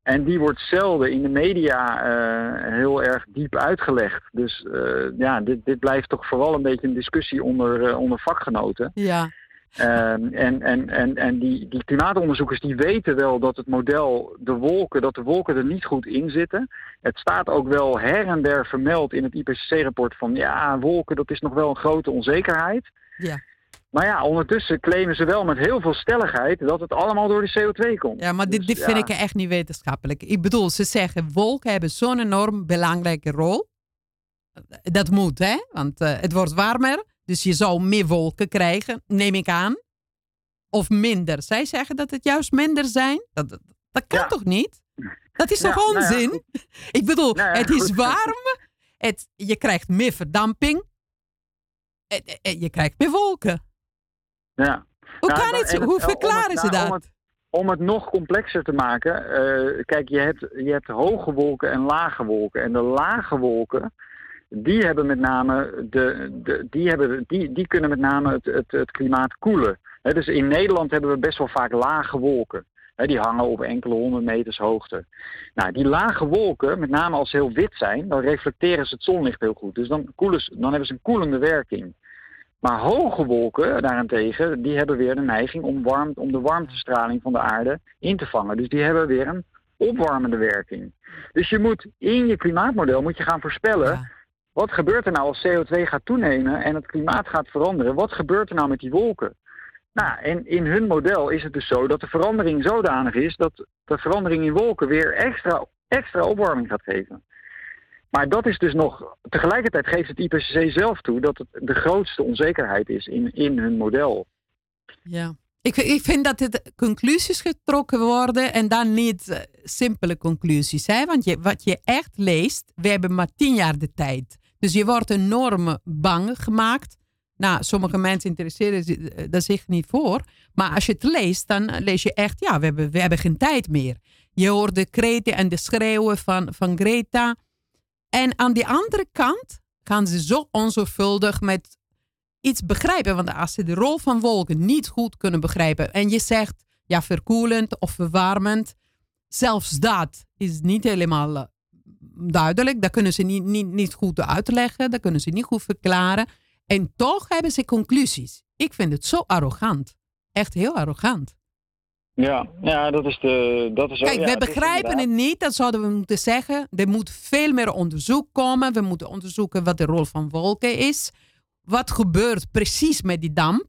En die wordt zelden in de media eh, heel erg diep uitgelegd. Dus eh, ja, dit, dit blijft toch vooral een beetje een discussie onder, eh, onder vakgenoten. ja. Ehm, en en, en, en die, die klimaatonderzoekers die weten wel dat het model, de wolken, dat de wolken er niet goed in zitten. Het staat ook wel her en der vermeld in het IPCC-rapport van ja, wolken, dat is nog wel een grote onzekerheid. Ja. Maar ja, ondertussen claimen ze wel met heel veel stelligheid dat het allemaal door de CO2 komt. Ja, maar dit, Dus, dit vind ja. ik echt niet wetenschappelijk. Ik bedoel, ze zeggen wolken hebben zo'n enorm belangrijke rol. Dat moet, hè? Want eh, het wordt warmer, dus je zou meer wolken krijgen, neem ik aan. Of minder. Zij zeggen dat het juist minder zijn. Dat, dat, dat kan Ja. toch niet? Dat is toch nou ja, onzin? ik bedoel, Nou het is warm. Het, je krijgt meer verdamping. En- en je krijgt meer wolken. Ja. Hoe, Nou, kan het, hoe het- verklaren ze nou, dat? Om het, om het nog complexer te maken, eh, kijk, je hebt, je hebt hoge wolken en lage wolken. En de lage wolken, die hebben met name de, de die, hebben, die, die kunnen met name het, het, het klimaat koelen. Hè, dus in Nederland hebben we best wel vaak lage wolken. Hè, die hangen op enkele honderd meters hoogte. Nou, die lage wolken, met name als ze heel wit zijn, dan reflecteren ze het zonlicht heel goed. Dus dan, koelen ze, dan hebben ze een koelende werking. Maar hoge wolken daarentegen, die hebben weer de neiging om, warm, om de warmtestraling van de aarde in te vangen. Dus die hebben weer een opwarmende werking. Dus je moet in je klimaatmodel moet je gaan voorspellen, Ja. wat gebeurt er nou als CO2 gaat toenemen en het klimaat gaat veranderen? Wat gebeurt er nou met die wolken? Nou, en in hun model is het dus zo dat de verandering zodanig is dat de verandering in wolken weer extra, extra opwarming gaat geven. Maar dat is dus nog, tegelijkertijd geeft het IPCC zelf toe dat het de grootste onzekerheid is in, in hun model. Ja. Ik, ik vind dat het conclusies getrokken worden en dan niet eh, simpele conclusies. Hè? Want wat je echt leest, we hebben maar tien jaar de tijd. Dus je wordt enorm bang gemaakt. Nou, sommige mensen interesseren eh, daar zich niet voor. Maar als je het leest, dan lees je echt, ja, we hebben, we hebben geen tijd meer. Je hoort de kreten en de schreeuwen van, van Greta. En aan die andere kant gaan ze zo onzorgvuldig met iets begrijpen. Want als ze de rol van wolken niet goed kunnen begrijpen en je zegt ja, verkoelend of verwarmend, zelfs dat is niet helemaal eh, duidelijk. Dat kunnen ze niet, niet, niet goed uitleggen, dat kunnen ze niet goed verklaren. En toch hebben ze conclusies. Ik vind het zo arrogant. Echt heel arrogant. Ja, ja dat is de. Dat is Kijk, ja, we het begrijpen inderdaad- het niet, dat zouden we moeten zeggen. Er moet veel meer onderzoek komen. We moeten onderzoeken wat de rol van wolken is. Wat gebeurt precies met die damp?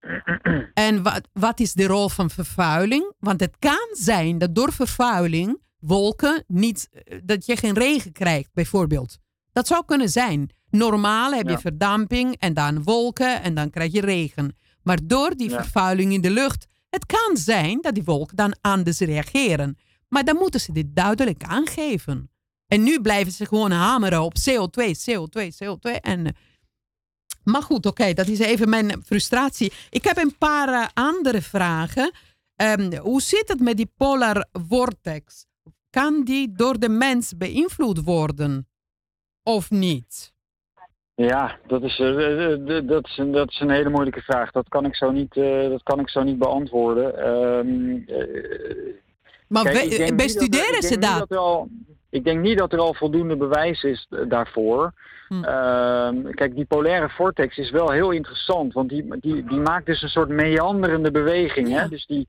En wat, wat is de rol van vervuiling? Want het kan zijn dat door vervuiling wolken niet, eh, dat je geen regen krijgt, bijvoorbeeld. Dat zou kunnen zijn. Normaal heb je Ja. verdamping en dan wolken en dan krijg je regen. Maar door die Ja. vervuiling in de lucht, het kan zijn dat die wolken dan anders reageren. Maar dan moeten ze dit duidelijk aangeven. En nu blijven ze gewoon hameren op CO2, CO2, CO2. En, eh, maar goed, oké, dat is even mijn frustratie. Ik heb een paar eh, andere vragen. Ehm, hoe zit het met die polar vortex? Kan die door de mens beïnvloed worden? Of niet? Ja, dat is, eh, eh, eh, dat, is een, dat is een hele moeilijke vraag. Dat kan ik zo niet, dat kan ik zo niet beantwoorden. Maar kijk, dat er- bestuderen ik ze dat? al, ik denk niet dat er al voldoende bewijs is daarvoor. Hm. Ehm, kijk, die polaire vortex is wel heel interessant, want die, die, die maakt dus een soort meanderende beweging. Ja. Hè? Dus die,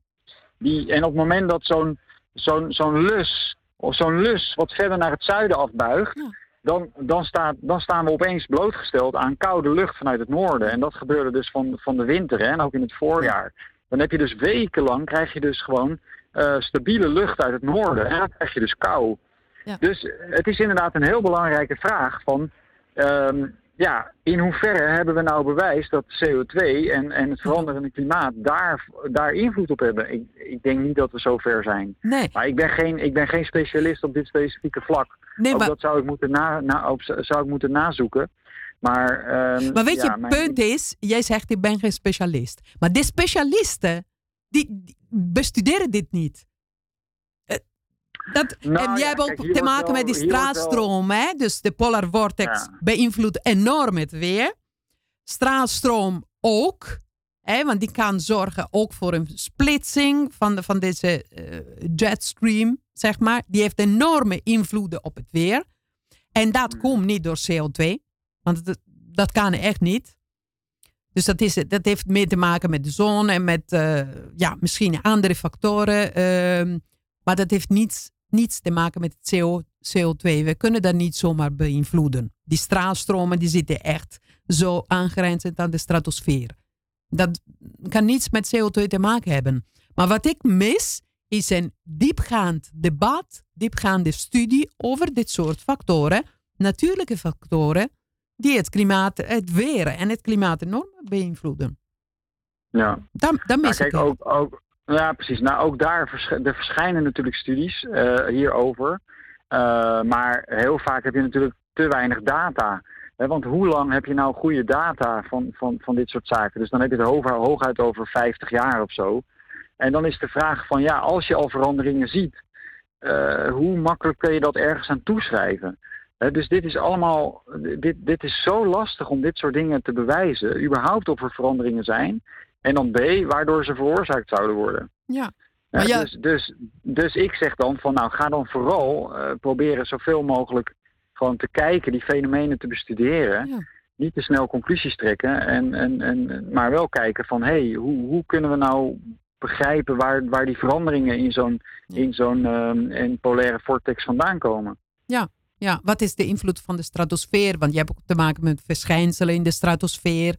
die, en op het moment dat zo'n zo'n zo'n lus, of zo'n lus wat verder naar het zuiden afbuigt, Ja. Dan, dan, staat, dan staan we opeens blootgesteld aan koude lucht vanuit het noorden. En dat gebeurde dus van, van de winter hè, en ook in het voorjaar. Dan heb je dus wekenlang, krijg je dus gewoon eh, stabiele lucht uit het noorden. En dan krijg je dus kou. Ja. Dus het is inderdaad een heel belangrijke vraag van... ehm, ja, in hoeverre hebben we nou bewijs dat CO2 en, en het veranderende klimaat daar, daar invloed op hebben? Ik, ik denk niet dat we zo ver zijn. Nee, Maar ik ben geen, ik ben geen specialist op dit specifieke vlak. nee Ook maar, dat zou ik moeten, na, na, op, zou ik moeten nazoeken. Maar, ehm, maar weet ja, je, mijn- punt is, jij zegt ik ben geen specialist. Maar de specialisten, die, die bestuderen dit niet. Eh, Dat, Nou en jij ja, hebt ook kijk, te maken wel- met die straalstroom. Hè? Dus de polar vortex Ja. beïnvloedt enorm het weer. Straalstroom ook. Hè? Want die kan zorgen ook voor een splitsing van, de, van deze eh, jetstream, zeg maar. Die heeft enorme invloeden op het weer. En dat komt niet door CO2. Want dat, dat kan echt niet. Dus dat, is, dat heeft meer te maken met de zon en met ja, misschien andere factoren. Ehm, maar dat heeft niets, niets te maken met het CO, CO2. We kunnen dat niet zomaar beïnvloeden. Die straalstromen die zitten echt zo aangrenzend aan de stratosfeer. Dat kan niets met CO2 te maken hebben. Maar wat ik mis, is een diepgaand debat, diepgaande studie over dit soort factoren, natuurlijke factoren, die het klimaat, het weer en het klimaat enorm beïnvloeden. Ja, dan, dan mis kijk, ook, ook, ja, precies. Nou, ook daar er verschijnen natuurlijk studies uh, hierover. Uh, maar heel vaak heb je natuurlijk te weinig data. want hoe lang heb je nou goede data van, van, van dit soort zaken? Dus dan heb je het hooguit over 50 jaar of zo. En dan is de vraag van ja, als je al veranderingen ziet, uh, hoe makkelijk kun je dat ergens aan toeschrijven? dus dit is allemaal, dit, dit is zo lastig om dit soort dingen te bewijzen, überhaupt of er veranderingen zijn. En dan B, waardoor ze veroorzaakt zouden worden. Ja. ja, Dus, dus, dus ik zeg dan van nou ga dan vooral uh, proberen zoveel mogelijk gewoon te kijken, die fenomenen te bestuderen. Ja. Niet te snel conclusies trekken, en, en, en, maar wel kijken van hé, hey, hoe, hoe kunnen we nou begrijpen waar, waar die veranderingen in zo'n in zo'n um, polaire vortex vandaan komen. Ja, ja, wat is de invloed van de stratosfeer? Want je hebt ook te maken met verschijnselen in de stratosfeer.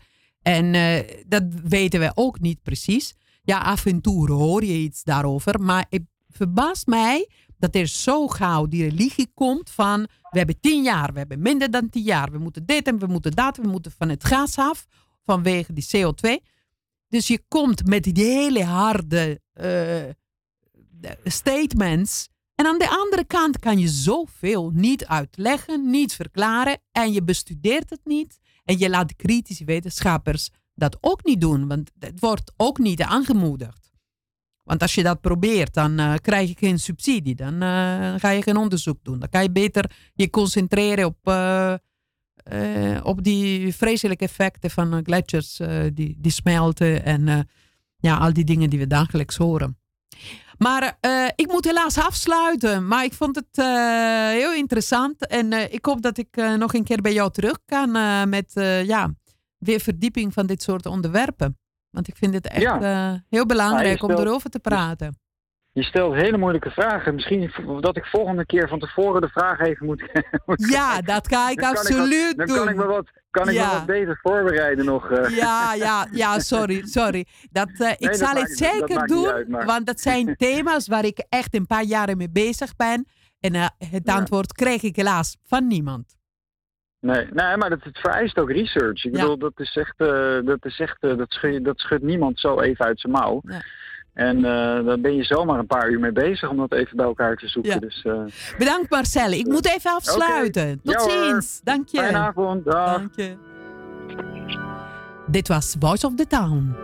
En uh, dat weten we ook niet precies. Ja, af en toe hoor je iets daarover. Maar het verbaast mij dat er zo gauw die religie komt van... we hebben tien jaar, we hebben minder dan tien jaar. We moeten dit en we moeten dat. We moeten van het gas af vanwege die CO2. Dus je komt met die hele harde uh, statements. En aan de andere kant kan je zoveel niet uitleggen, niet verklaren. En je bestudeert het niet. En je laat kritische wetenschappers dat ook niet doen. Want het wordt ook niet aangemoedigd. Want als je dat probeert, dan uh, krijg je geen subsidie. Dan uh, ga je geen onderzoek doen. Dan kan je beter je concentreren op uh, op die vreselijke effecten van gletsjers die, die smelten en ja, al die dingen die we dagelijks horen. Maar ik moet helaas afsluiten. Maar ik vond het heel interessant. En ik hoop dat ik nog een keer bij jou terug kan met ja, weer verdieping van dit soort onderwerpen. Want ik vind het echt ja. heel belangrijk om erover te praten. Je stelt hele moeilijke vragen. Misschien dat ik volgende keer van tevoren de vraag even moet. ja, dat ga ik absoluut doen. Dan kan ik me wat, kan ik me wat beter voorbereiden nog. Uh. Ja, ja, ja, sorry, sorry. Dat, uh, ik zal het zeker doen, uit, maar... want dat zijn thema's waar ik echt een paar jaren mee bezig ben. En uh, het antwoord ja. kreeg ik helaas van niemand. Nee, nee maar dat, het vereist ook research. Ik ja. bedoel, dat is echt, dat, is echt dat, schudt, dat schudt niemand zo even uit zijn mouw. Ja. En uh, daar ben je zomaar een paar uur mee bezig om dat even bij elkaar te zoeken. Ja. Dus, uh, Bedankt Marcel. Ik moet even afsluiten. Okay. Tot ja, ziens. Dank je. Fijne avond. Dag. Dank je. Dit was Voice of the Town.